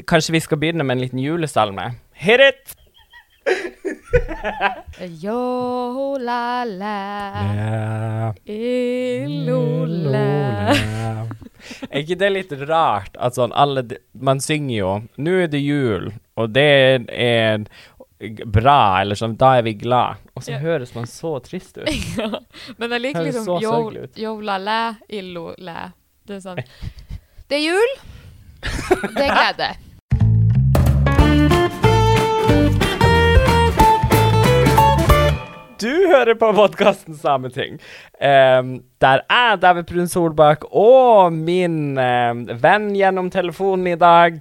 Kanskje vi skal begynne med en liten julesalme? Hit it! Yo la la, Ja. illola. Er ikke det litt rart at sånn alle Man synger jo 'Nå er det jul', og det er bra, eller sånn 'Da er vi glad', og så Ja. høres man så trist ut. Ja, Men jeg liker liksom yo, yo, la, la, illo la. Det er sånn Det er jul. Det gleder jeg. Du hører på podkasten Sameting, um, der jeg, David Brun Solbakk, og min um, venn gjennom telefonen i dag,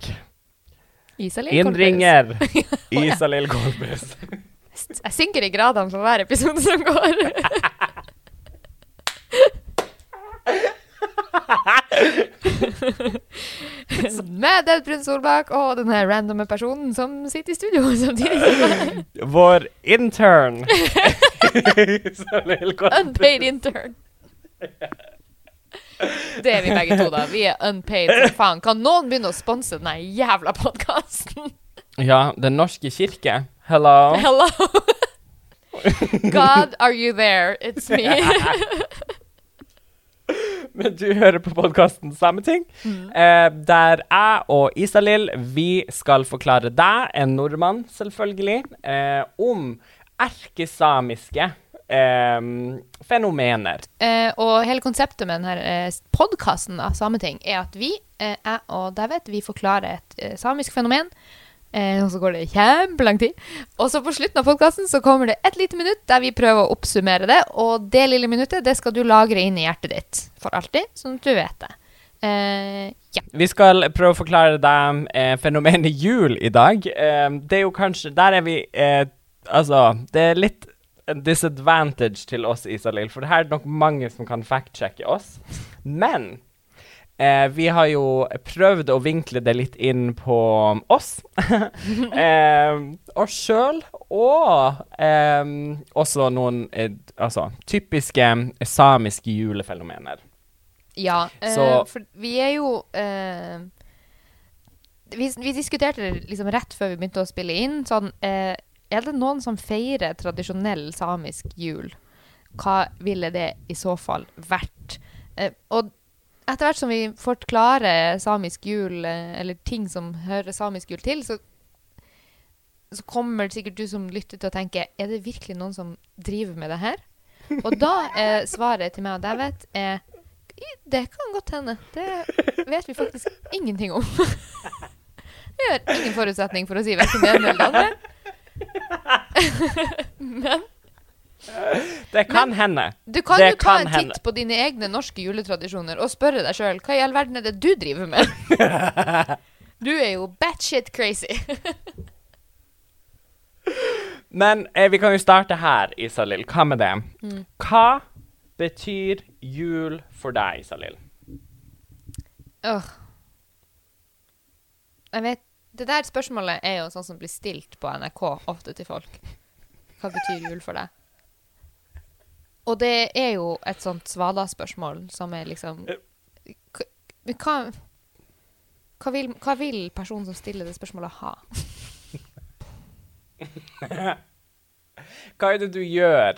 Isalill innringer. Isalill Kolbus. Jeg synker i gradene for hver episode som går. Med David Brun Solbakk og denne randomme personen som sitter i studio samtidig. Vår intern. Unpaid intern. Det er vi begge to, da. Vi er unpaid som faen. Kan noen begynne å sponse denne jævla podkasten? Ja, Den norske kirke. Hello. Hello? God, are you there? It's me. Men du hører på podkasten Sameting, Mm. eh, der jeg og Isalill vi skal forklare deg, en nordmann selvfølgelig, eh, om erkesamiske eh, fenomener. Eh, og hele konseptet med denne eh, podkasten av Sameting er at vi, eh, jeg og David, vi forklarer et samisk fenomen. Eh, og så går det kjempelang tid. Og så på slutten av podkasten så kommer det et lite minutt der vi prøver å oppsummere det. Og det lille minuttet det skal du lagre inn i hjertet ditt for alltid, sånn at du vet det. Eh, ja. Vi skal prøve å forklare deg eh, fenomenet jul i dag. Eh, det er jo kanskje Der er vi eh, Altså, det er litt disadvantage til oss, Isalill, for det her er det nok mange som kan fact-sjekke oss. Men eh, vi har jo prøvd å vinkle det litt inn på oss. eh, oss sjøl, og eh, også noen eh, altså, typiske samiske julefenomener. Ja, eh, for vi er jo eh, vi, vi diskuterte det liksom rett før vi begynte å spille inn. Sånn, eh, er det noen som feirer tradisjonell samisk jul? Hva ville det i så fall vært? Og etter hvert som vi forklarer samisk jul, eh, eller ting som hører samisk jul til, så, så kommer sikkert du som lytter til å tenke Er det virkelig noen som driver med det her? Og da er svaret til meg og David er Det kan godt hende. Det vet vi faktisk ingenting om. Vi har ingen forutsetning for å si verken det ene eller det andre. Men Det kan hende. du kan Det jo ta kan en hende. titt på dine egne norske juletradisjoner og spørre deg sjøl hva i all verden er det du driver med? Du er jo batshit crazy. Men eh, vi kan jo starte her, Isalill. Hva med det? Mm. Hva betyr jul for deg, Isalill? Åh. Jeg vet Det der spørsmålet er jo sånn som blir stilt på NRK ofte til folk. Hva betyr jul for deg? Og det er jo et sånt svada-spørsmål som er liksom hva hva vil, hva vil personen som stiller det spørsmålet, ha? Hva er det du gjør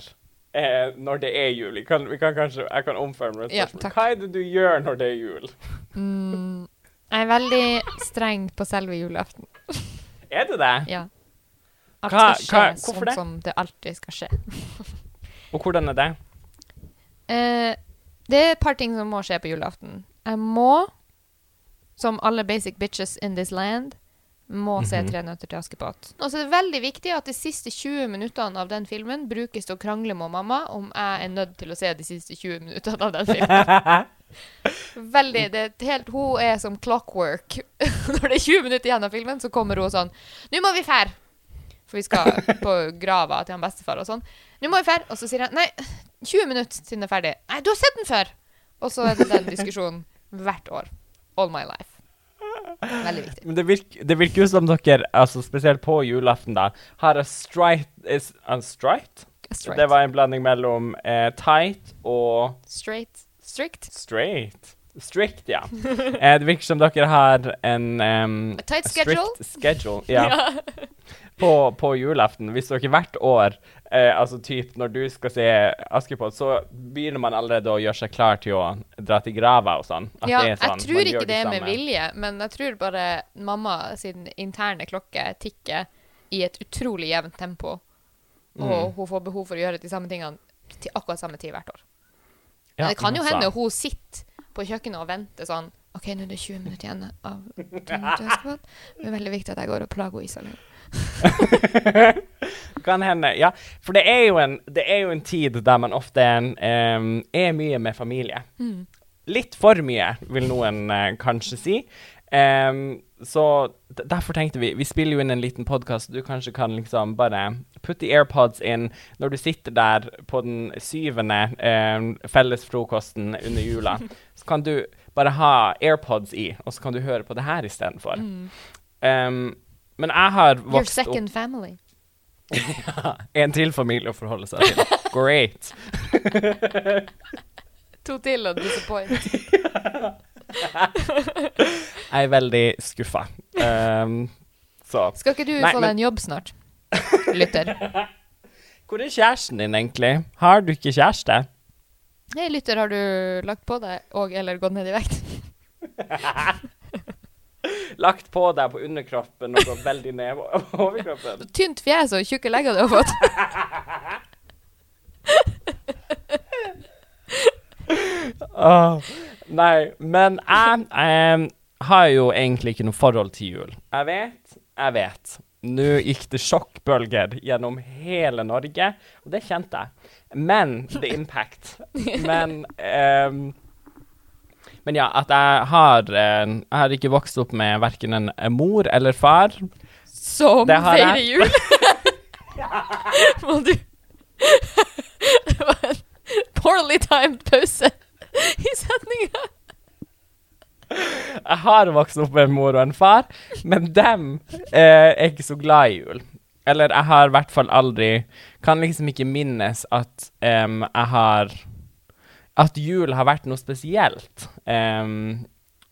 eh, når det er jul? Jeg kan, vi kan kanskje, jeg kan omforme et spørsmål. Ja, Hva er det du gjør når det er jul? Mm, jeg er veldig streng på selve julaften. Er det det? Ja. Alt Hva- skal skje hva- sånn det? som det alltid skal skje. Og hvordan er det? Eh, det er et par ting som må skje på julaften. Jeg må, som alle basic bitches in this land, må se Mhm. Tre nøtter til Askepott. Og så er det veldig viktig at de siste 20 minuttene av den filmen brukes til å krangle med mamma om jeg er nødt til å se de siste 20 minuttene av den filmen. Veldig, det er helt, Hun er som clockwork. Når det er 20 minutter igjen av filmen, så kommer hun sånn 'Nå må vi fære!' For vi skal på grava til han bestefar og sånn. 'Nå må vi fære!' Og så sier han 'Nei, 20 minutter siden det er ferdig'. 'Nei, du har sett den før!' Og så er det den diskusjonen hvert år. All my life. Veldig viktig. Men det virker, det virker jo som dere, altså spesielt på julaften, da, har a strite is, a strite? Straight. Det var en blanding mellom eh, tight og Straight. Strict. straight. Strict, ja. Eh, det virker som dere har en um, tight schedule. strict schedule ja, på, på julaften. Hvis dere hvert år, eh, altså typ når du skal se Askepott, så begynner man allerede å gjøre seg klar til å dra til grava og sånn. At Ja, det sånn, jeg tror ikke det er med vilje, men jeg tror bare mamma sin interne klokke tikker i et utrolig jevnt tempo. Og Mm. hun får behov for å gjøre de samme tingene til akkurat samme tid hvert år. Ja, Men det kan jo hende hun sitter på kjøkkenet og venter sånn OK, nå er det 20 minutter igjen av to minutter Askepott. Det er veldig viktig at jeg går og plager Isalill. Kan hende, ja. For det er jo en, det er jo en tid der man ofte um, er mye med familie. Mm. Litt for mye, vil noen uh, kanskje si. Um, så derfor tenkte vi Vi spiller jo inn en liten podkast. Du kanskje kan liksom bare putte AirPods inn når du sitter der på den syvende um, fellesfrokosten under jula. Så kan du bare ha AirPods i, og så kan du høre på det her istedenfor. Mm. Um, men jeg har vokst opp second family. En til familie å forholde seg til. Great. To til og disappoint. Jeg er veldig skuffa. Um, så Skal ikke du Nei, få men- deg en jobb snart? Lytter. Hvor er kjæresten din, egentlig? Har du ikke kjæreste? Hei, lytter, har du lagt på deg og eller gått ned i vekt? Lagt på deg på underkroppen og gått veldig ned på overkroppen? Tynt fjes og tjukke legger du har fått. oh, nei, men jeg em, har jo egentlig ikke noe forhold til jul. Jeg vet, jeg vet. Nå gikk det sjokkbølger gjennom hele Norge, og det kjente jeg. Men The Impact. Men um, Men ja, at jeg har eh, Jeg har ikke vokst opp med verken en eh, mor eller far. Som feirer jul. Må du Det var en poorly timed pause i setninga. Jeg har vokst opp med en mor og en far, men dem eh, er ikke så glad i jul. Eller jeg har i hvert fall aldri Kan liksom ikke minnes at um, jeg har At jul har vært noe spesielt. Um,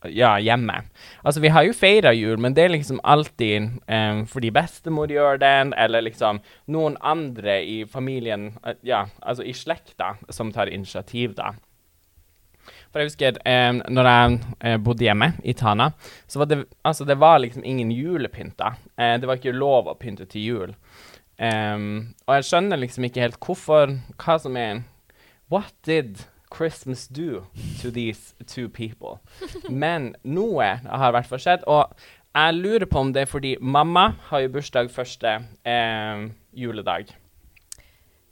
ja, hjemme. Altså, vi har jo feira jul, men det er liksom alltid um, fordi bestemor gjør den, eller liksom noen andre i familien, eh, ja, altså i slekta, som tar initiativ, da. For jeg husker eh, når jeg eh, bodde hjemme i Tana, så var det, altså, det var liksom ingen julepynter. Eh, det var ikke lov å pynte til jul. Um, og jeg skjønner liksom ikke helt hvorfor, hva som er What did Christmas do to these two people? Men noe har i hvert fall skjedd, og jeg lurer på om det er fordi mamma har jo bursdag første eh, juledag.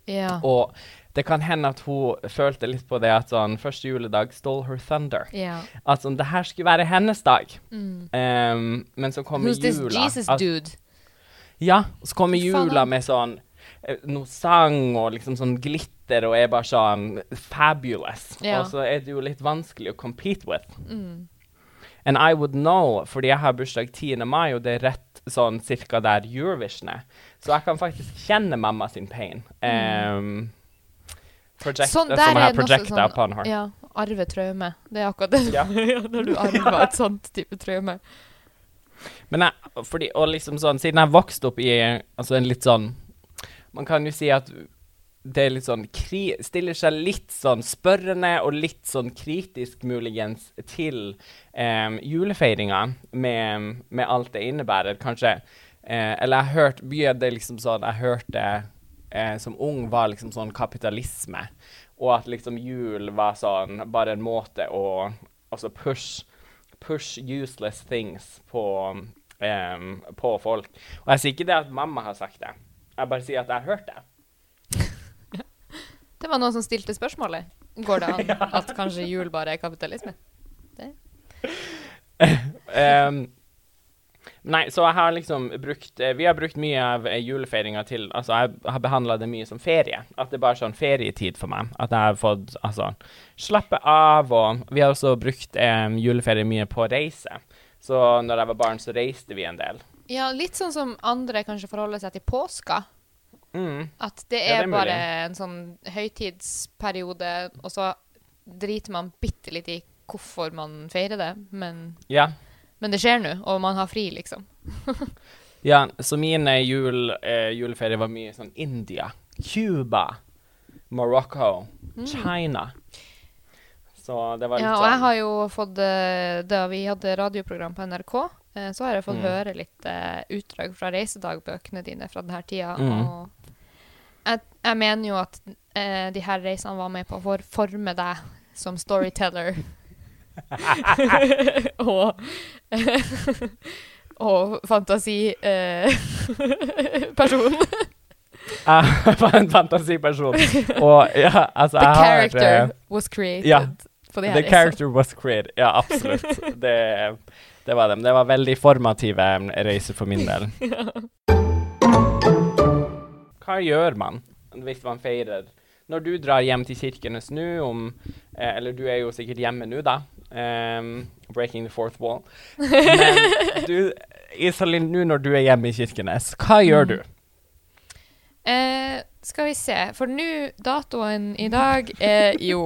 Ja. Og det kan hende at hun følte litt på det at sånn første juledag stole her thunder. Yeah. At sånn, det her skulle være hennes dag. Mm. Um, men så kommer Who's this. Jesus at- dude? Ja, så kommer jula med sånn eh, noe sang og liksom sånn glitter og er bare sånn fabulous. Yeah. Og så er det jo litt vanskelig å compete with. Mm. And I would know, fordi jeg har bursdag 10. mai, og det er rett sånn cirka der Eurovision er. Så jeg kan faktisk kjenne mamma sin pain. Um, project, Sånn, som der er noe projecta sånn- her. Ja. Arve traume. Det er akkurat det. Ja. når du arver et sånt type traume. Men jeg, fordi, og liksom sånn, siden jeg vokste opp i altså en litt sånn Man kan jo si at det er litt sånn kri, stiller seg litt sånn spørrende og litt sånn kritisk muligens til eh, julefeiringa med, med alt det innebærer. Kanskje eh, Eller jeg har hørt mye av det liksom sånn Jeg hørte eh, som ung var liksom sånn kapitalisme, og at liksom jul var sånn bare en måte å altså push push useless things på, eh, på folk. Og jeg sier ikke det at mamma har sagt det. Jeg bare sier at jeg har hørt det. Det var noen som stilte spørsmålet. Går det an at kanskje jul bare er kapitalisme? Em, nei, så jeg har liksom brukt eh, Vi har brukt mye av eh, julefeiringa til Altså, jeg har behandla det mye som ferie. At det er bare sånn ferietid for meg. At jeg har fått altså slappe av, og vi har også brukt eh, juleferie mye på reise. Så når jeg var barn, så reiste vi en del. Ja, litt sånn som andre kanskje forholder seg til påska. Mm. At det Ja, er, det er bare en sånn høytidsperiode, og så driter man bitte litt i hvorfor man feirer det, men, Ja. Men det skjer nå, og man har fri, liksom. ja så min eh, jul, eh, juleferie var mye sånn India, Cuba, Morocco, Mm. China. Så det var litt sånn Ja, og jeg sånn har jo fått eh, Da vi hadde radioprogram på NRK, eh, så har jeg fått Mm. høre litt eh, utdrag fra reisedagbøkene dine fra denne tida. Mm. Og jeg, jeg mener jo at eh, de her reisene var med på å forme deg som storyteller. og og fantasiperson. Jeg en fantasiperson. Og ja, altså The jeg har character eh, was created ja, på det her The character character was created. Ja, absolutt. Det, det var dem. Det var veldig formative reiser for min del. Hva gjør man hvis man feirer Når du drar hjem til Kirkenes nå om eh, Eller du er jo sikkert hjemme nå, da. Um, breaking the fourth wall. Men du, Iselin, nå når du er hjemme i Kirkenes, hva gjør Mm. du? Eh, skal vi se, for nå, datoen i dag er jo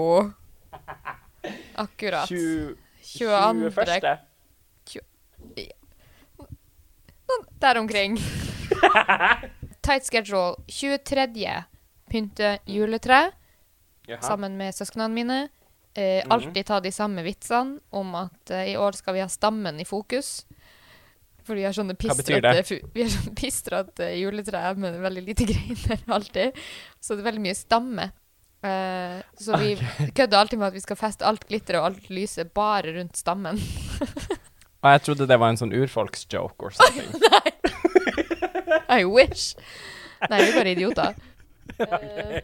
akkurat 20, 22. 21. Der omkring. Tight schedule. 23. pynte juletre Jaha. sammen med søsknene mine. Eh, Mhm. alltid ta de samme vitsene om at eh, i år skal vi ha stammen i fokus. For vi har sånne pistrete, vi har sånne pistrete juletre med veldig lite greiner alltid. Så det er veldig mye stamme. Eh, så vi kødder alltid med at vi skal feste alt glitteret og alt lyset bare rundt stammen. Og jeg trodde det var en sånn urfolksjoke or something. I wish! Nei, vi er bare idioter. Eh,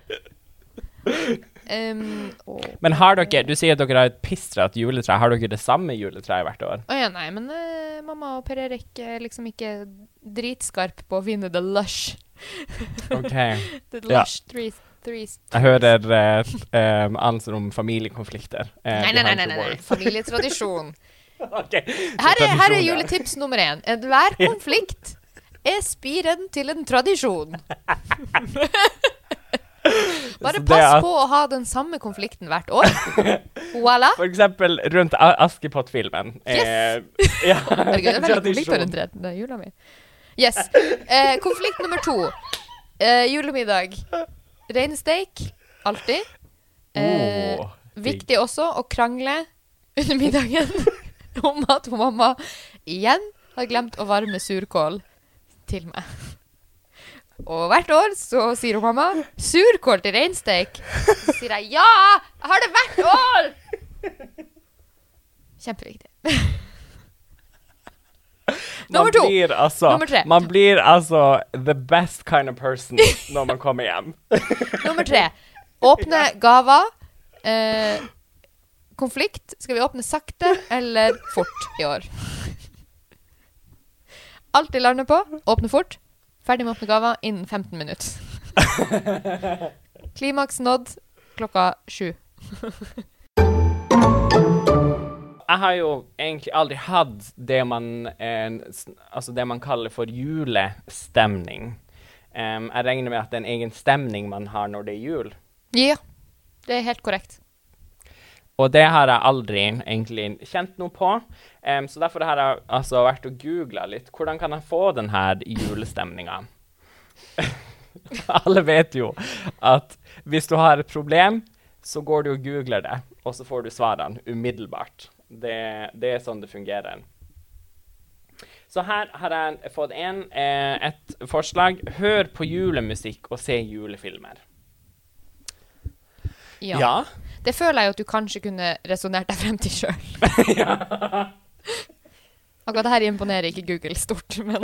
em, og- Men har dere Du sier at dere har et pistret juletre. Har dere det samme juletreet hvert år? Å ja, nei, men uh, mamma og Per Erik er liksom ikke dritskarp på å finne the lush. OK. The Ja. lush three, three Jeg hører uh, um, anser om familiekonflikter. Uh, Nei, nei, nei, nei, nei, nei. familietradisjon. okay. Her er, her er juletips nummer én. Enhver konflikt er spiren til en tradisjon. Bare pass at... på å ha den samme konflikten hvert år. Voilà. For eksempel rundt Askepott-filmen. Eh, ja, Herregud, det er veldig konfliktorientert. Er jula mi. Yes. Eh, konflikt nummer to. Eh, julemiddag. Reinsteik. Alltid. Eh, Oh, viktig også å krangle under middagen om at mamma igjen har glemt å varme surkål til meg. Og hvert år så sier hun mamma 'surkål til reinsteik'. Så sier jeg 'ja, jeg har det hvert år'! Kjempeviktig. Nummer to. Blir altså, Nummer tre. Man blir altså the best kind of person når man kommer hjem. Nummer tre. Åpne gaver. Eh, konflikt. Skal vi åpne sakte eller fort i år? Alt de lander på. Åpne fort. Ferdig med å åpne gaver innen 15 minutter. Klimaks nådd klokka sju. Jeg har jo egentlig aldri hatt det man, eh, altså det man kaller for julestemning. Um, jeg regner med at det er en egen stemning man har når det er jul. Ja, det er helt korrekt. Og det har jeg aldri egentlig kjent noe på. Um, så derfor har jeg altså vært og googla litt. Hvordan kan jeg få denne julestemninga? Alle vet jo at hvis du har et problem, så går du og googler det, og så får du svarene umiddelbart. Det, det er sånn det fungerer. Så her har jeg fått en, eh, et forslag. Hør på julemusikk og se julefilmer. Ja. Ja. Det føler jeg jo at du kanskje kunne resonnert deg frem til sjøl. Akkurat det her imponerer ikke Google stort, men.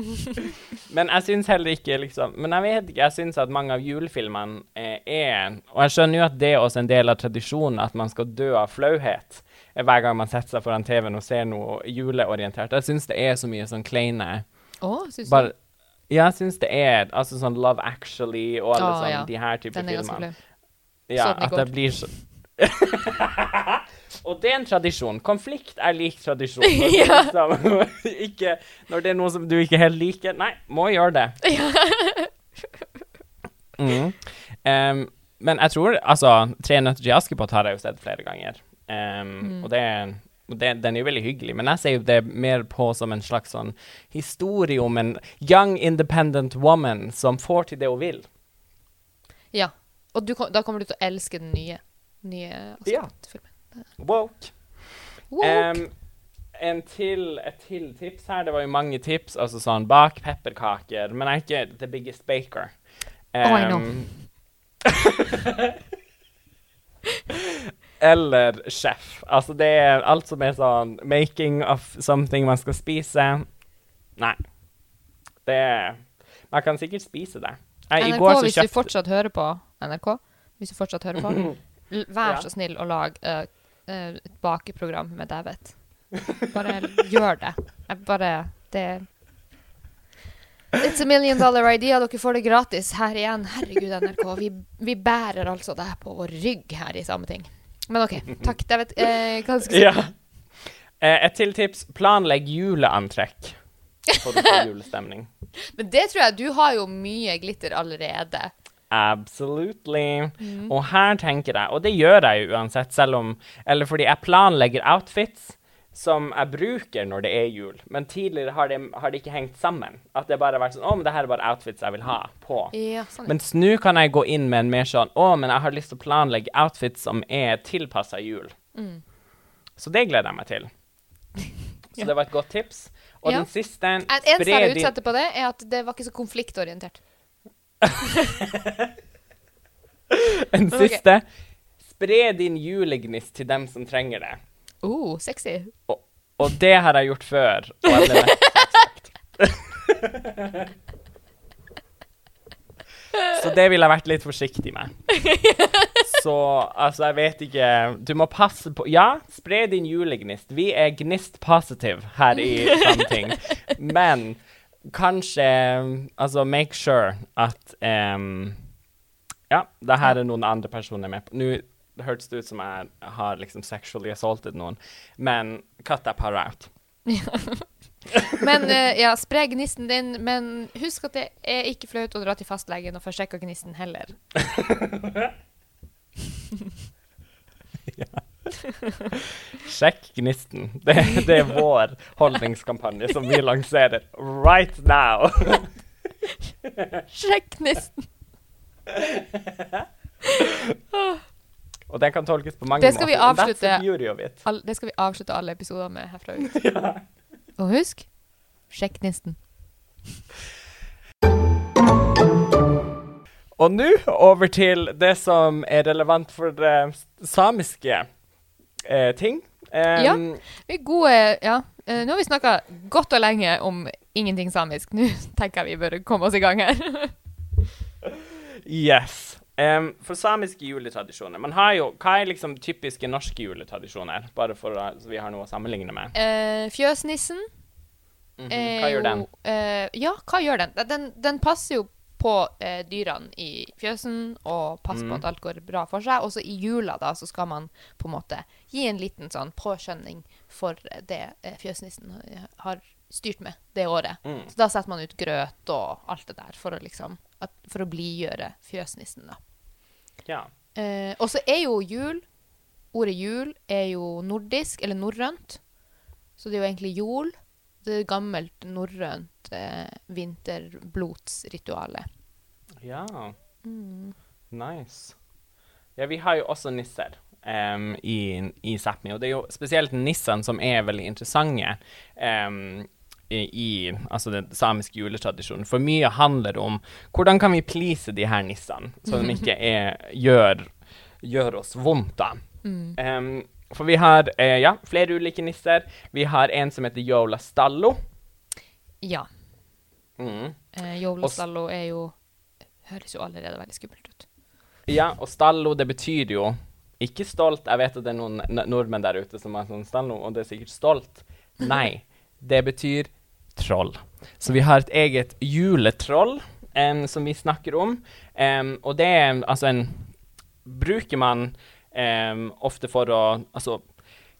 Men jeg syns heller ikke liksom Men jeg vet ikke, jeg syns at mange av julefilmene eh, er Og jeg skjønner jo at det er også en del av tradisjonen at man skal dø av flauhet eh, hver gang man setter seg foran TV-en og ser noe juleorientert. Jeg syns det er så mye sånn kleine Å, synes du? Bare Ja, jeg syns det er altså sånn Love Actually og alle oh, sånne ja. de her er ganske filmer. Ja, Så den i at det blir så Og det er en tradisjon. Konflikt er lik tradisjon. Når Ja. liksom, ikke, når det er noe som du ikke helt liker, nei, må gjøre det. Mm. Um, men jeg tror Altså, 'Tre nøtter til Askepott' har jeg jo sett flere ganger. Um, Og det og det, den er jo veldig hyggelig, men jeg ser jo det mer på som en slags sånn historie om en young independent woman som får til det hun vil. Ja. Og du, kom- da kommer du til å elske den nye. nye Ja. Askepott-filmen. Woke. Woke. Um, en til, et til tips her. Det var jo mange tips. Altså sånn bak pepperkaker. Men jeg er ikke the biggest baker. Oh, I know. Eller sjef. Altså det er alt som er sånn making of something man skal spise. Nei. Det er Man kan sikkert spise det. Jeg, i NRK, går så hvis du fortsatt hører på NRK, hvis du fortsatt hører på, l- vær Ja. så snill å lage eh, eh, et bakeprogram med David. Bare gjør det. Jeg bare Det It's a million dollar idea. Dere får det gratis her igjen. Herregud, NRK. Vi, vi bærer altså det på vår rygg her i Sameting. Men OK. Takk. David, eh, hva skal jeg si? Ja. Eh, et til tips. Planlegg juleantrekk. For å få julestemning. Men det tror jeg Du har jo mye glitter allerede. Absolutely. Og her tenker jeg, og det gjør jeg jo uansett, selv om Eller fordi jeg planlegger outfits som jeg bruker når det er jul. Men tidligere har det, har det ikke hengt sammen. At det bare har vært sånn Å, men det her er bare outfits jeg vil ha på. Ja, sånn. Mens nå kan jeg gå inn med en mer sånn Å, men jeg har lyst til å planlegge outfits som er tilpassa jul. Mm. Så det gleder jeg meg til. Så det var et godt tips. Og Ja. den siste En eneste jeg vil utsette på det, er at det var ikke så konfliktorientert. En Ok. siste. Spre din julegnist til dem som trenger det. Oh, sexy. Og, og det har jeg gjort før. Og sagt. Så det ville jeg vært litt forsiktig med. Så altså, jeg vet ikke Du må passe på Ja, spre din julegnist. Vi er gnist positive her i Samting. Men kanskje Altså, make sure at um, Ja, det her er noen andre personer med på. Nå hørtes det ut som jeg har liksom sexually assaulted noen, men cut that part out. Men uh, ja, spre gnisten din, men husk at det er ikke flaut å dra til fastlegen og få sjekka gnisten heller. Sjekk gnisten. Det, det er vår holdningskampanje som vi lanserer right now. Sjekk gnisten! Og den kan tolkes på mange Det skal måter. avslutte. All, det skal vi avslutte alle episoder med herfra ut. Og husk sjekk gnisten. Og nå over til det som er relevant for uh, samiske uh, ting. Um, Ja. Vi er gode Ja, Uh, nå har vi snakka godt og lenge om ingenting samisk. Nå tenker jeg vi bør komme oss i gang her. Yes. Um, for samiske juletradisjoner Man har jo, Hva er liksom typiske norske juletradisjoner? Bare for at vi har noe å sammenligne med. Fjøsnissen Mm -hmm. Hva gjør den? Ja, hva gjør den? Den, den passer jo på eh, dyrene i fjøsen og passer på Mm. at alt går bra for seg. Og så i jula da, så skal man på en måte gi en liten sånn påskjønning for det eh, fjøsnissen har styrt med det året. Mm. Så da setter man ut grøt og alt det der for å liksom at, For å blidgjøre fjøsnissen, da. Ja. Eh, og så er jo jul Ordet jul er jo nordisk, eller norrønt. Så det er jo egentlig jol. Det er gammelt norrønt eh, vinterblotsrituale. ja. Mm. Nice. Ja, vi har jo også nisser um, i, i Sápmi, og det er jo spesielt nissene som er veldig interessante Um, i, altså den samiske juletradisjonen. For mye handler om hvordan kan vi please de her nissene, så de ikke er, gjør, gjør oss vondt, da. Mm. Em, for vi har eh, ja, flere ulike nisser. Vi har en som heter Yola Stallo. Ja. Mm. Eh, Jovlastallo er jo Høres jo allerede veldig skummelt ut. Ja, og stallo, det betyr jo ikke stolt. Jeg vet at det er noen nordmenn der ute som har sånn stallo, og det er sikkert stolt. Nei, det betyr troll. Så vi har et eget juletroll um, som vi snakker om, Um, og det er altså en Bruker man em, ofte for å Altså,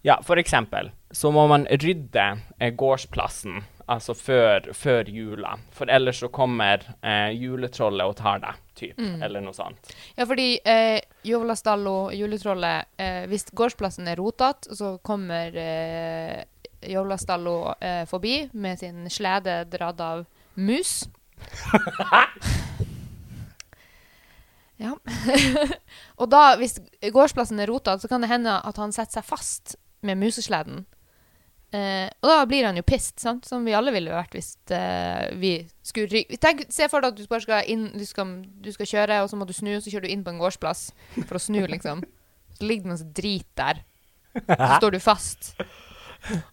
ja, for eksempel så må man rydde eh, gårdsplassen. altså før, før jula. For ellers så kommer eh, juletrollet og tar deg, typ, Mm. eller noe sånt. Ja, fordi eh, Jovlastallo, juletrollet eh, Hvis gårdsplassen er rotete, så kommer eh, Jovlastallo eh, forbi med sin slede dratt av mus. ja. og da, hvis gårdsplassen er rotete, så kan det hende at han setter seg fast med musesleden. Eh, og da blir han jo pissed, sant? som vi alle ville vært hvis eh, vi skulle ryke. Tenk, se for deg at du bare skal inn, du skal, du skal kjøre, og så må du snu, og så kjører du inn på en gårdsplass for å snu, liksom. Så ligger det masse drit der. Så står du fast.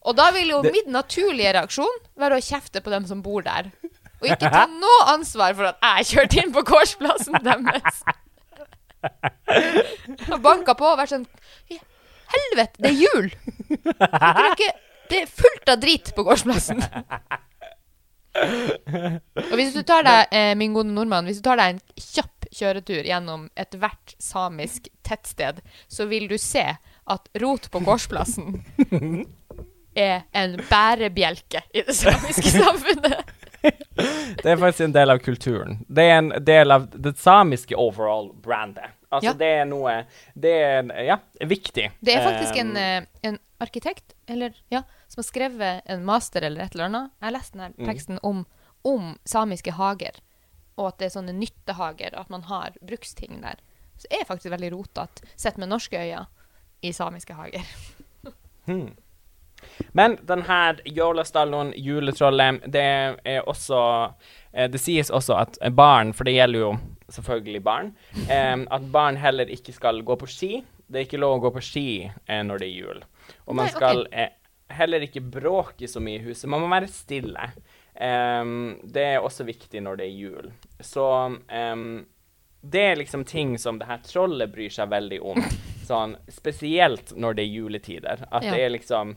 Og da vil jo min naturlige reaksjon være å kjefte på dem som bor der. Og ikke ta noe ansvar for at jeg kjørte inn på gårdsplassen deres. Og banka på og vært sånn Helvete, det er jul! Det er fullt av drit på gårdsplassen. Og hvis du tar deg, eh, min gode nordmann, hvis du tar deg en kjapp kjøretur gjennom ethvert samisk tettsted, så vil du se at rot på gårdsplassen er en bærebjelke i det samiske samfunnet. Det er faktisk en del av kulturen. Det er en del av det samiske overall brandet. Altså, Ja. det er noe Det er ja, viktig. Det er faktisk en, Um, en, en arkitekt eller, ja, som har skrevet en master eller et eller annet. Jeg har lest denne Mm. teksten om, om samiske hager, og at det er sånne nyttehager, at man har bruksting der. Så er faktisk veldig rotete, sett med norske øyne, i samiske hager. Hmm. Men den her Jolastalloen, juletrollet, det er også eh, Det sies også at barn, for det gjelder jo selvfølgelig barn, eh, at barn heller ikke skal gå på ski. Det er ikke lov å gå på ski eh, når det er jul. Og man Nei, okay. skal eh, heller ikke bråke så mye i huset. Man må være stille. Det er også viktig når det er jul. Så det er liksom ting som det her trollet bryr seg veldig om. Sånn, spesielt når det er juletider. At Ja. det er liksom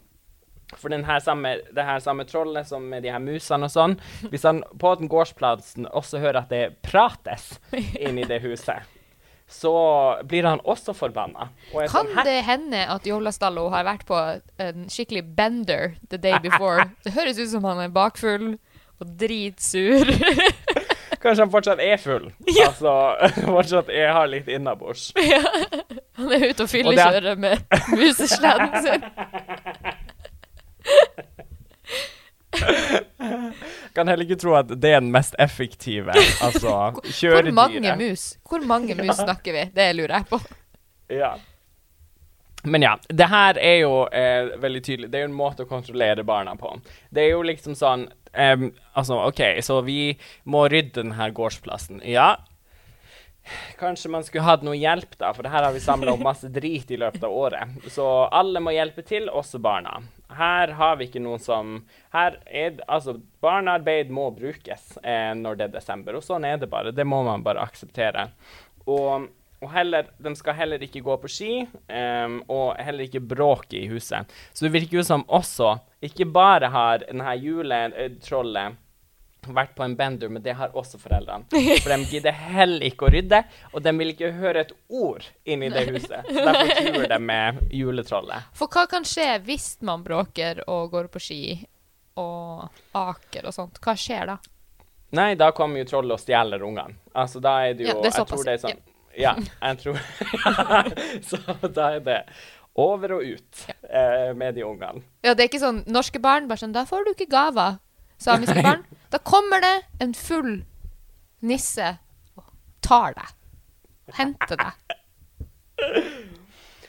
For den her samme, det her samme trollet som med de her musene og sånn Hvis han på den gårdsplassen også hører at det prates inni det huset, så blir han også forbanna. Og er Kan sånn, det hende at Jolastallo har vært på en skikkelig bender the day before? Det høres ut som han er bakfull og dritsur. Kanskje han fortsatt er full? Ja. Altså fortsatt er, har litt innabords. Han er ute og er- fyllekjører med musesleden sin. Kan heller ikke tro at det er den mest effektive, altså Hvor mange mus Hvor mange mus snakker vi? Det lurer jeg på. Ja. Men ja, det her er jo eh, veldig tydelig. Det er jo en måte å kontrollere barna på. Det er jo liksom sånn um, Altså, OK, så vi må rydde denne gårdsplassen. Ja. Kanskje man skulle hatt noe hjelp, da, for her har vi samla opp masse drit i løpet av året. Så alle må hjelpe til, også barna. Her har vi ikke noen som her er, Altså, barnearbeid må brukes eh, når det er desember, og sånn er det bare. Det må man bare akseptere. Og, og heller, de skal heller ikke gå på ski, em, og heller ikke bråke i huset. Så det virker jo som også ikke bare har denne juletrollet vært på en bender, men det har også foreldrene. For de gidder heller ikke å rydde, og de vil ikke høre et ord inni det huset. Så derfor truer de med juletrollet. For hva kan skje hvis man bråker og går på ski og aker og sånt? Hva skjer da? Nei, da kommer jo trollet og stjeler ungene. Altså, da er det jo Ja, det er Jeg tror det er sånn Ja, jeg tror Så da er det over og ut eh, med de ungene. Ja, det er ikke sånn norske barn bare sånn Da får du ikke gaver. Samiske barn. Da kommer det en full nisse og tar deg. Henter deg.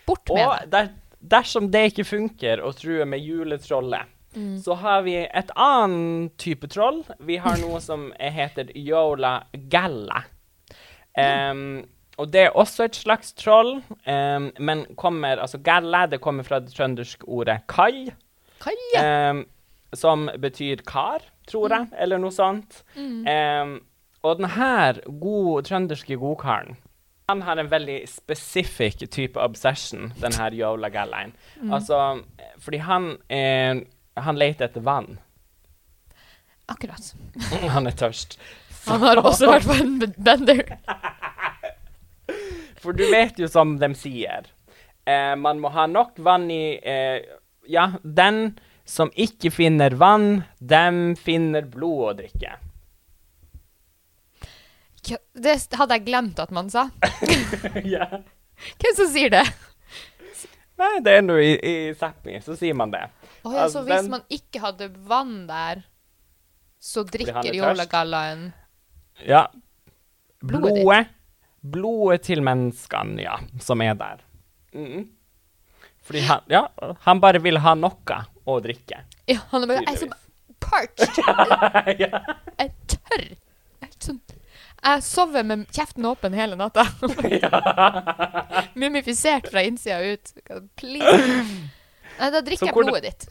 Bort med Og der, dersom det ikke funker å true med juletrollet, Mm. så har vi et annen type troll. Vi har noe som er- heter Yola Galla. Um, og det er også et slags troll, um, men kommer Altså Galla, det kommer fra det trønderske ordet kai, Kaja. Um, som betyr kar, tror jeg, eller noe sånt. Mm. Em, og denne god, trønderske godkaren han har en veldig spesifikk type obsession, den her Yola Gallain. Altså, fordi han, eh, han leter etter vann. Akkurat. han er tørst. Han har også vært på en bender. For du vet jo som de sier, eh, man må ha nok vann i eh, Ja, den som ikke finner vann, dem finner blod å drikke. Det hadde jeg glemt at man sa. ja. Hvem som sier det? Nei, det er nå i, i Sápmi, så sier man det. Oh, ja, Altså, så hvis den- man ikke hadde vann der, så drikker er. Jolagallaen Ja. Blodet. Blodet. Blodet til menneskene, ja, som er der. Mm. Fordi han, ja, han bare vil ha noe å drikke. Ja, han er bare Jeg er så parched. ja. Jeg tørr. Jeg, sånn, jeg sover med kjeften åpen hele natta. Mumifisert fra innsida ut. Please. Nei, da drikker jeg blodet ditt.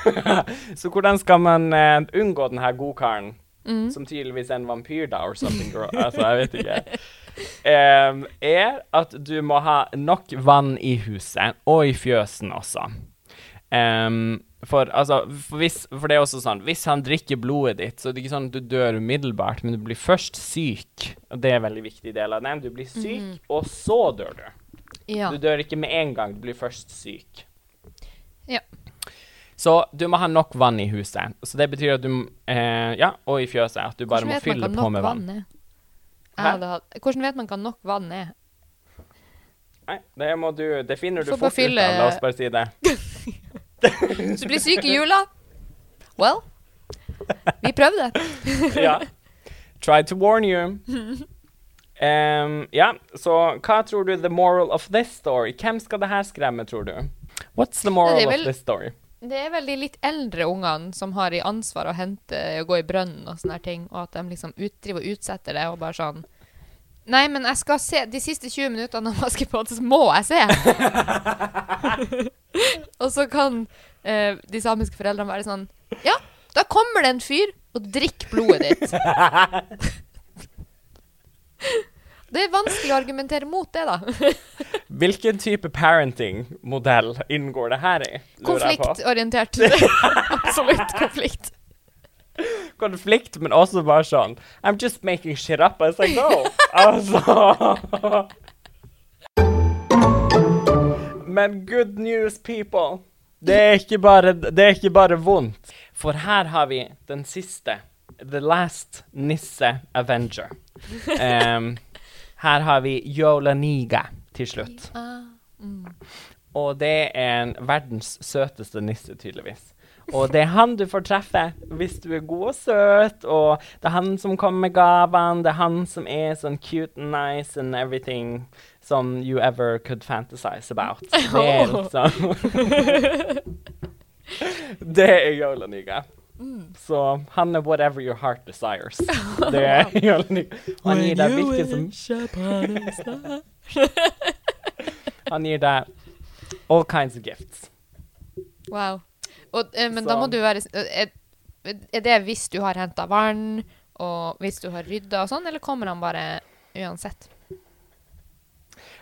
Så hvordan skal man uh, unngå denne godkaren, Mm. som tydeligvis er en vampyr, da, or something, altså, jeg vet ikke, Um, er at du må ha nok vann i huset, og i fjøsen også. Em, for, altså, for, hvis, for det er også sånn, hvis han drikker blodet ditt, så det er det ikke sånn at du dør umiddelbart, men du blir først syk. Og det er en veldig viktig del av det. Du blir syk, Mhm. og så dør du. Ja. Du dør ikke med en gang, du blir først syk. Ja. Så du må ha nok vann i huset. Så det betyr at du eh, Ja, og i fjøset. At du bare Hvordan må fylle på med vann. vann? Hadde Hvordan vet man hva nok vann er? Nei, det må du Det finner du fort ut av. La oss bare si det. Så du blir syk i jula? Well, vi prøvde. Ja. Try to warn you. Um, ja, så hva tror du the moral of this story? Hvem skal det her skremme, tror du? What's the moral vel- of this story? Det er vel de litt eldre ungene som har i ansvar å hente og gå i brønnen og sånne ting, og at de liksom ut, driver og utsetter det og bare sånn Nei, men jeg skal se de siste 20 minuttene av Askepott, så må jeg se! og så kan eh, de samiske foreldrene være sånn Ja, da kommer det en fyr og drikker blodet ditt. det er vanskelig å argumentere mot det, da. Hvilken type parenting-modell inngår det her i? Konfliktorientert. Absolutt konflikt. Konflikt, men også bare sånn I'm just making shit up as I go. altså Men good news, people. Det er, ikke bare, det er ikke bare vondt. For her har vi den siste. The last Nisse Avenger. Um, her har vi Yolaniga til slutt. Mm. Og det er en verdens søteste nisse, tydeligvis. Og det er han du får treffe hvis du er god og søt, og det er han som kommer med gavene, det er han som er sånn cute and nice and everything som you ever could fantasize about. Det er liksom Det er Yolaniga. Så han er whatever your heart desires. Det er Yolaniga. Han gir deg hvilken som Han gir deg all kinds of gifts. Wow. Og, eh, men da må du være er, er det hvis du har henta vann, og hvis du har rydda og sånn, eller kommer han bare uansett?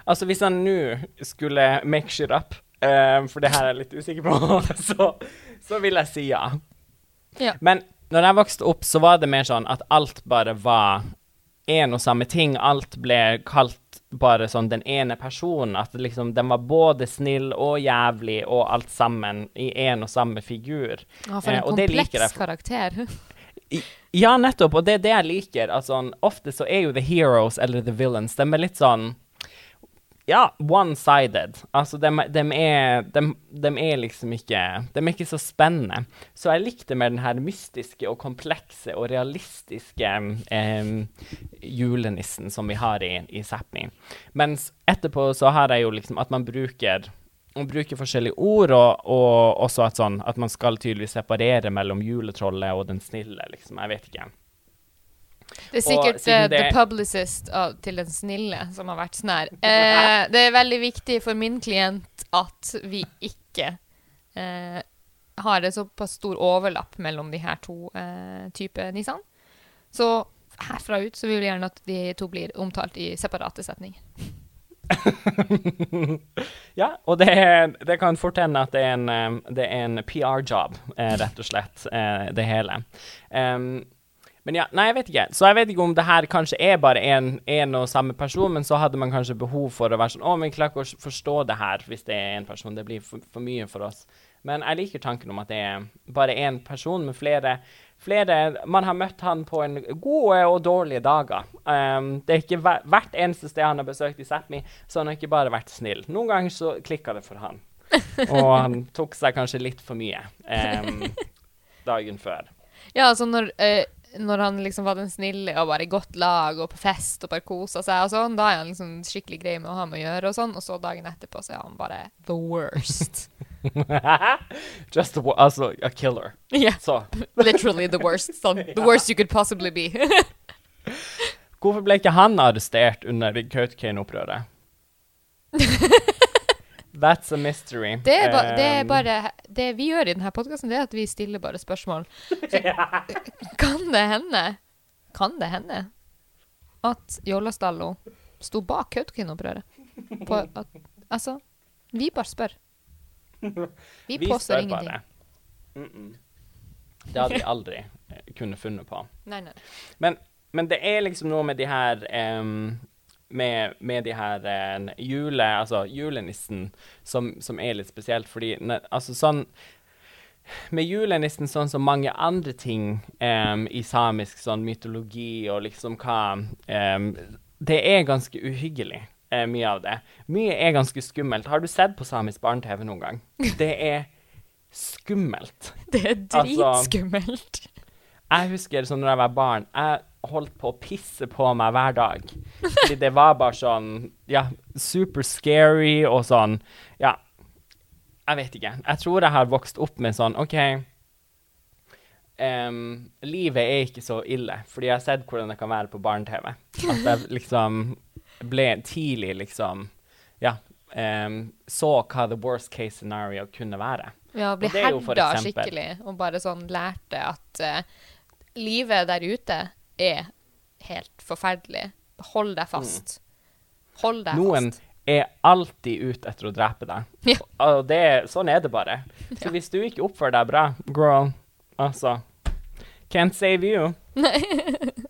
Altså, hvis han nå skulle make shit up, eh, for det her er jeg litt usikker på, så, så vil jeg si ja. Ja. Men når jeg vokste opp, så var det mer sånn at alt bare var en og samme ting. Alt ble kalt bare sånn den ene personen. At liksom, den var både snill og jævlig og alt sammen i en og samme figur. Ja, for en eh, kompleks karakter. I- Ja, nettopp, og det er det jeg liker. Altså, ofte så er jo the heroes eller the villains, de er litt sånn ja, one-sided. Altså, de, de, er, de, de er liksom ikke De er ikke så spennende. Så jeg likte mer den her mystiske og komplekse og realistiske eh, julenissen som vi har i, i Sápmi. Mens etterpå så har jeg jo liksom at man bruker man bruker forskjellige ord, og, og også at, sånn, at man skal tydeligvis separere mellom juletrollet og den snille, liksom. Jeg vet ikke. Det er sikkert siden eh, the publicist uh, til den snille som har vært sånn her. Uh, det er veldig viktig for min klient at vi ikke eh, har en såpass stor overlapp mellom de her to uh, typer nissene. Så herfra ut så vil vi gjerne at de to blir omtalt i separate setninger. ja, og det, det kan fort hende at det er en, det en PR-job, rett og slett, eh, det hele. Em, men ja, nei, jeg vet ikke. Så jeg vet ikke om det her kanskje er bare en, en og samme person, men så hadde man kanskje behov for å være sånn Å, men klarer ikke å forstå det her hvis det er en person. Det blir for, for mye for oss. Men jeg liker tanken om at det er bare én person med flere flere Man har møtt han på en gode og dårlige dager. Um, det er ikke hver, Hvert eneste sted han har besøkt i Sápmi, så han har ikke bare vært snill. Noen ganger så klikka det for han. Og han tok seg kanskje litt for mye um, dagen før. Ja, altså når, eh, når han liksom var den snille og bare i godt lag og på fest og bare kosa seg og sånn, da er han liksom skikkelig grei med å ha med å gjøre og sånn, og så dagen etterpå så er han bare the worst. Just a, altså, a killer. Ja, So. literally the worst. Sånn, the worst you could possibly be. hvorfor ble ikke han arrestert under Kautokeino-opprøret? That's a mystery. Det er, ba, det er Um, bare Det vi gjør i denne podkasten, det er at vi stiller bare spørsmål. Så, kan det hende Kan det hende at Jollastallo sto bak Kautokeino-opprøret? Altså, vi bare spør. Vi, Vi påstår ingenting. Mm -mm. Det hadde vi aldri kunne funnet på. Nei, nei. Men, men det er liksom noe med de her em, med, med de her eh, jule, altså julenissen som, som er litt spesielt, fordi ne, altså sånn med julenissen sånn som mange andre ting um, i samisk sånn mytologi og liksom hva um, Det er ganske uhyggelig, uh, mye av det. Mye er ganske skummelt. Har du sett på samisk barne-TV noen gang? Det er skummelt. Det er Altså- dritskummelt. Jeg husker sånn når jeg var barn, jeg holdt på å pisse på meg hver dag. Fordi det var bare sånn, ja, super scary og sånn, ja, jeg vet ikke. Jeg tror jeg har vokst opp med sånn, OK, Um, livet er ikke så ille, fordi jeg har sett hvordan det kan være på barne-TV. At jeg liksom ble tidlig liksom, ja, Um, så hva the worst case scenario kunne være. Ja, bli er herda skikkelig, og bare sånn lærte at eh, livet der ute er helt forferdelig. Hold deg fast. Hold deg. Noen fast. er alltid ute etter å drepe deg. Ja. Og det, sånn er det bare. Så Ja. hvis du ikke oppfører deg bra, girl, altså Can't save you.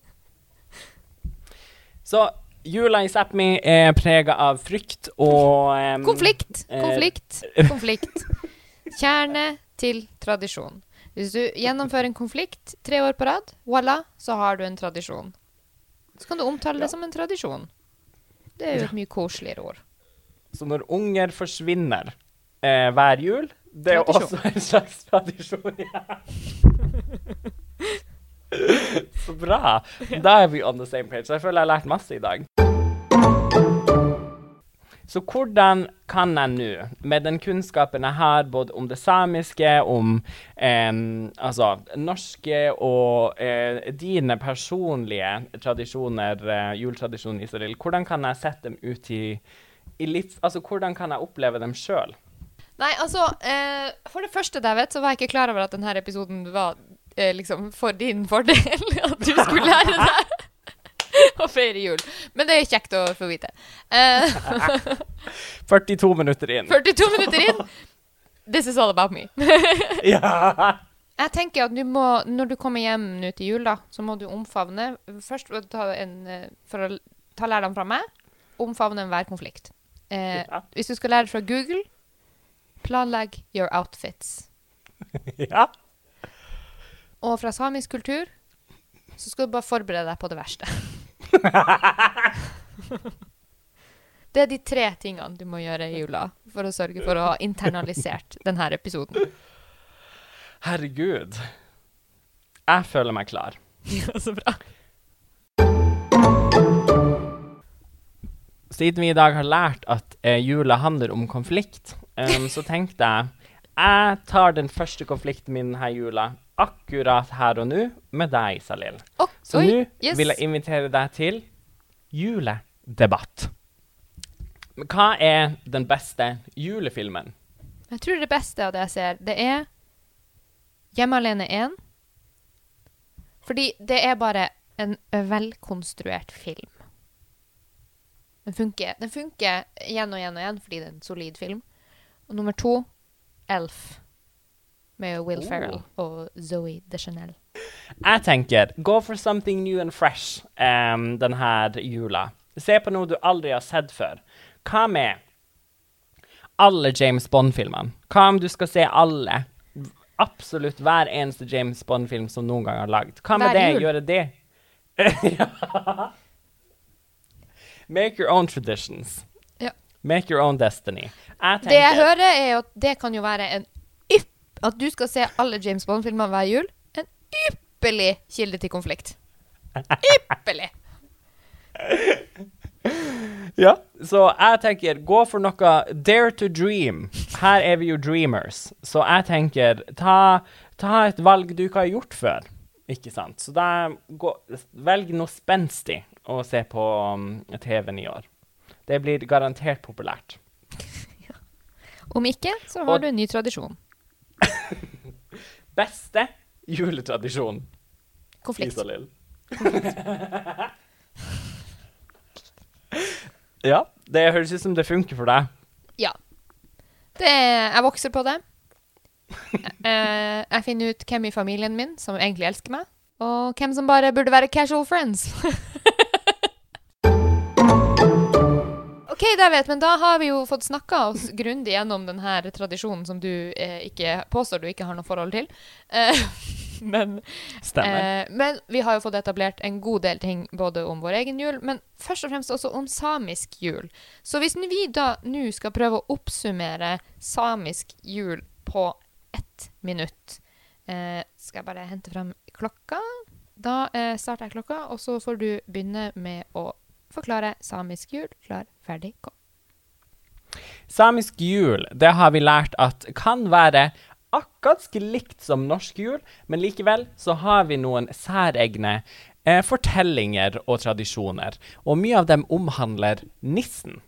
Så jula i Sápmi er prega av frykt og um, Konflikt, konflikt, konflikt. Kjerne til tradisjon. Hvis du gjennomfører en konflikt tre år på rad, voilà, så har du en tradisjon. Så kan du omtale Ja. det som en tradisjon. Det er jo et mye koseligere ord. Så når unger forsvinner eh, hver jul, det er Tradisjon. også en slags tradisjon. Ja. Så bra. Da er vi on the same page. Jeg føler jeg har lært masse i dag. Så hvordan kan jeg nå, med den kunnskapen jeg har både om det samiske, om eh, altså norske og eh, dine personlige tradisjoner, eh, juletradisjoner, Israel, hvordan kan jeg sette dem ut i, i litt Altså, hvordan kan jeg oppleve dem sjøl? Nei, altså eh, For det første, David, så var jeg ikke klar over at denne episoden var eh, liksom for din fordel. At du skulle lære deg å feire jul. Men det er kjekt å få vite. Uh, 42 minutter inn. 42 minutter inn. This is all about me. Ja! Jeg tenker at du må, når du kommer hjem nå til jul, da, så må du omfavne Først for å ta, en, eh, for å ta lærdom fra meg, omfavne enhver konflikt. Eh, Ja. hvis du skal lære fra Google, planlegg your outfits. ja. Og fra samisk kultur så skal du bare forberede deg på det verste. Det er de tre tingene du må gjøre i jula for å sørge for å ha internalisert denne episoden. Herregud. Jeg føler meg klar. så bra. Siden vi i dag har lært at eh, jula handler om konflikt, um, så tenkte jeg jeg tar den første konflikten min denne jula akkurat her og nå med deg, Salil. Oh, Så nå yes. vil jeg invitere deg til juledebatt. Hva er den beste julefilmen? Jeg tror det beste av det jeg ser, det er Hjemme alene 1. Fordi det er bare en velkonstruert film. Den funker, den funker igjen og igjen og igjen fordi det er en solid film. Og nummer to, Elf. Med Will Oh. Ferrell og Zoe Deschanel. Jeg tenker go for something new and fresh um, denne jula. Se på noe du aldri har sett før. Hva med alle James Bond-filmene? Hva om du skal se alle? Absolutt hver eneste James Bond-film som noen gang har lagd. Hva med det? Gjøre det? ja. Make your own traditions. Ja. Make your own destiny. Jeg Det jeg hører, er at det kan jo være en. At du skal se alle James Bond-filmer hver jul. En ypperlig kilde til konflikt. Ypperlig! Ja, så jeg tenker, gå for noe Dare to dream. Her er vi jo dreamers. Så jeg tenker, ta, ta et valg du ikke har gjort før. Ikke sant? Så da gå, velg noe spenstig å se på um, TV-en i år. Det blir garantert populært. Om ikke, så har Og- du en ny tradisjon. Beste juletradisjon, Konflikt. Isalill. ja, det høres ut som det funker for deg. Ja. Det, jeg vokser på det. jeg, jeg finner ut hvem i familien min som egentlig elsker meg, og hvem som bare burde være casual friends. OK, vet men da har vi jo fått snakka oss grundig gjennom denne tradisjonen som du eh, ikke påstår du ikke har noe forhold til. Eh, men. Eh, men vi har jo fått etablert en god del ting både om vår egen jul, men først og fremst også om samisk jul. Så hvis vi da nå skal prøve å oppsummere samisk jul på ett minutt eh, Skal jeg bare hente frem klokka? Da eh, starter jeg klokka, og så får du begynne med å forklare samisk jul. Klar, ferdig, gå. Samisk jul, det har vi lært at kan være akkurat likt som norsk jul, men likevel så har vi noen særegne eh, fortellinger og tradisjoner. Og mye av dem omhandler nissen.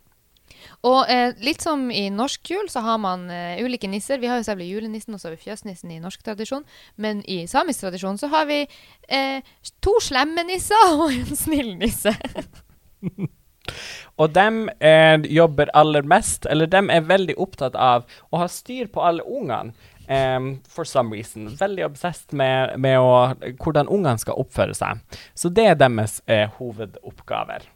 Og eh, litt som i norsk jul, så har man eh, ulike nisser. Vi har jo selvfølgelig julenissen og så har vi fjøsnissen i norsk tradisjon. Men i samisk tradisjon så har vi eh, to slemme nisser og en snill nisse. Og dem eh, jobber aller mest, eller dem er veldig opptatt av å ha styr på alle ungene. Um, for some reason. Veldig obsessed med, med å, hvordan ungene skal oppføre seg. Så det er deres eh, hovedoppgaver.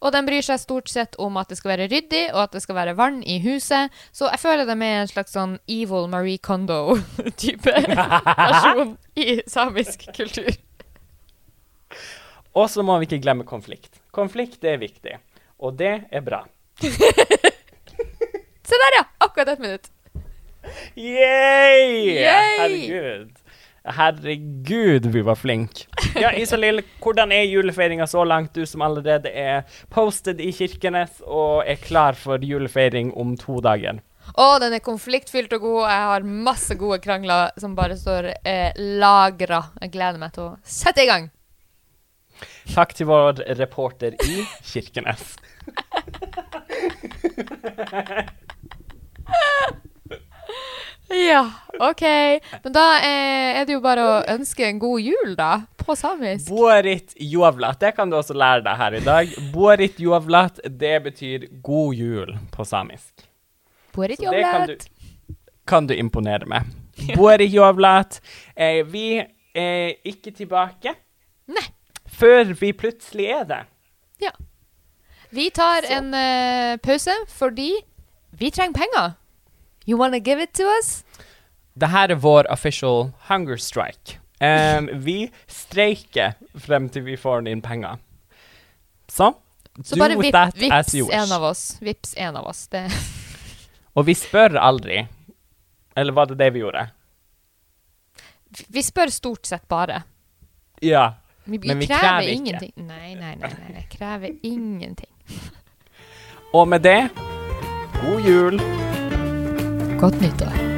Og de bryr seg stort sett om at det skal være ryddig, og at det skal være vann i huset. Så jeg føler dem er en slags sånn evil Marie Kondo-type versjon i samisk kultur. Og så må vi ikke glemme konflikt. Konflikt er viktig, og det er bra. Se der, ja! Akkurat ett minutt. Yay! Yay! Herregud. Herregud, vi var flinke. Ja, Isalill, hvordan er julefeiringa så langt, du som allerede er posted i Kirkenes og er klar for julefeiring om to dager? Å, den er konfliktfylt og god. Jeg har masse gode krangler som bare står eh, lagra. Jeg gleder meg til å sette i gang. Takk til vår reporter i Kirkenes. Ja, OK. Men da eh, er det jo bare å ønske en god jul, da. På samisk. Borit jovlat. det kan du også lære deg her i dag. Borit jovlat, det betyr god jul på samisk. Borit Så det kan du, kan du imponere med. Borit jovlat. Eh, vi er ikke tilbake Nei. Før vi plutselig er det. Ja. Vi tar Så. en uh, pause fordi vi trenger penger. You wanna give it to us? Dette er vår official hunger strike. Um, vi streiker frem til vi får inn penger. Så, Så bare vip, vips en av oss. Vips en av oss. Det. Og vi spør aldri. Eller var det det vi gjorde? Vi spør stort sett bare. Ja. Vi, vi Men vi krever, krever ikke. ingenting. Nei, nei, nei, nei, nei. Krever ingenting. Og med det god jul. Godt nyttår.